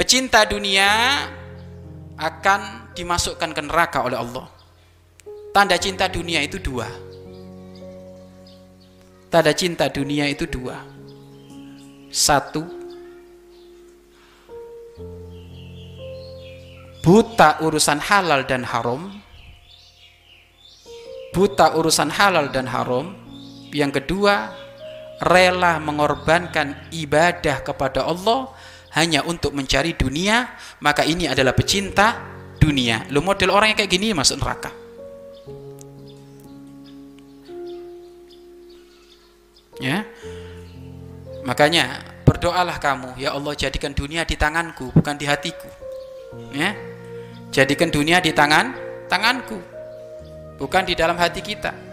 pecinta dunia akan dimasukkan ke neraka oleh Allah. Tanda cinta dunia itu dua. Tanda cinta dunia itu dua. Satu, buta urusan halal dan haram. Buta urusan halal dan haram. Yang kedua, rela mengorbankan ibadah kepada Allah hanya untuk mencari dunia, maka ini adalah pecinta dunia. Lo model orang yang kayak gini masuk neraka. Ya. Makanya berdoalah kamu, ya Allah jadikan dunia di tanganku, bukan di hatiku. Ya. Jadikan dunia di tangan tanganku, bukan di dalam hati kita.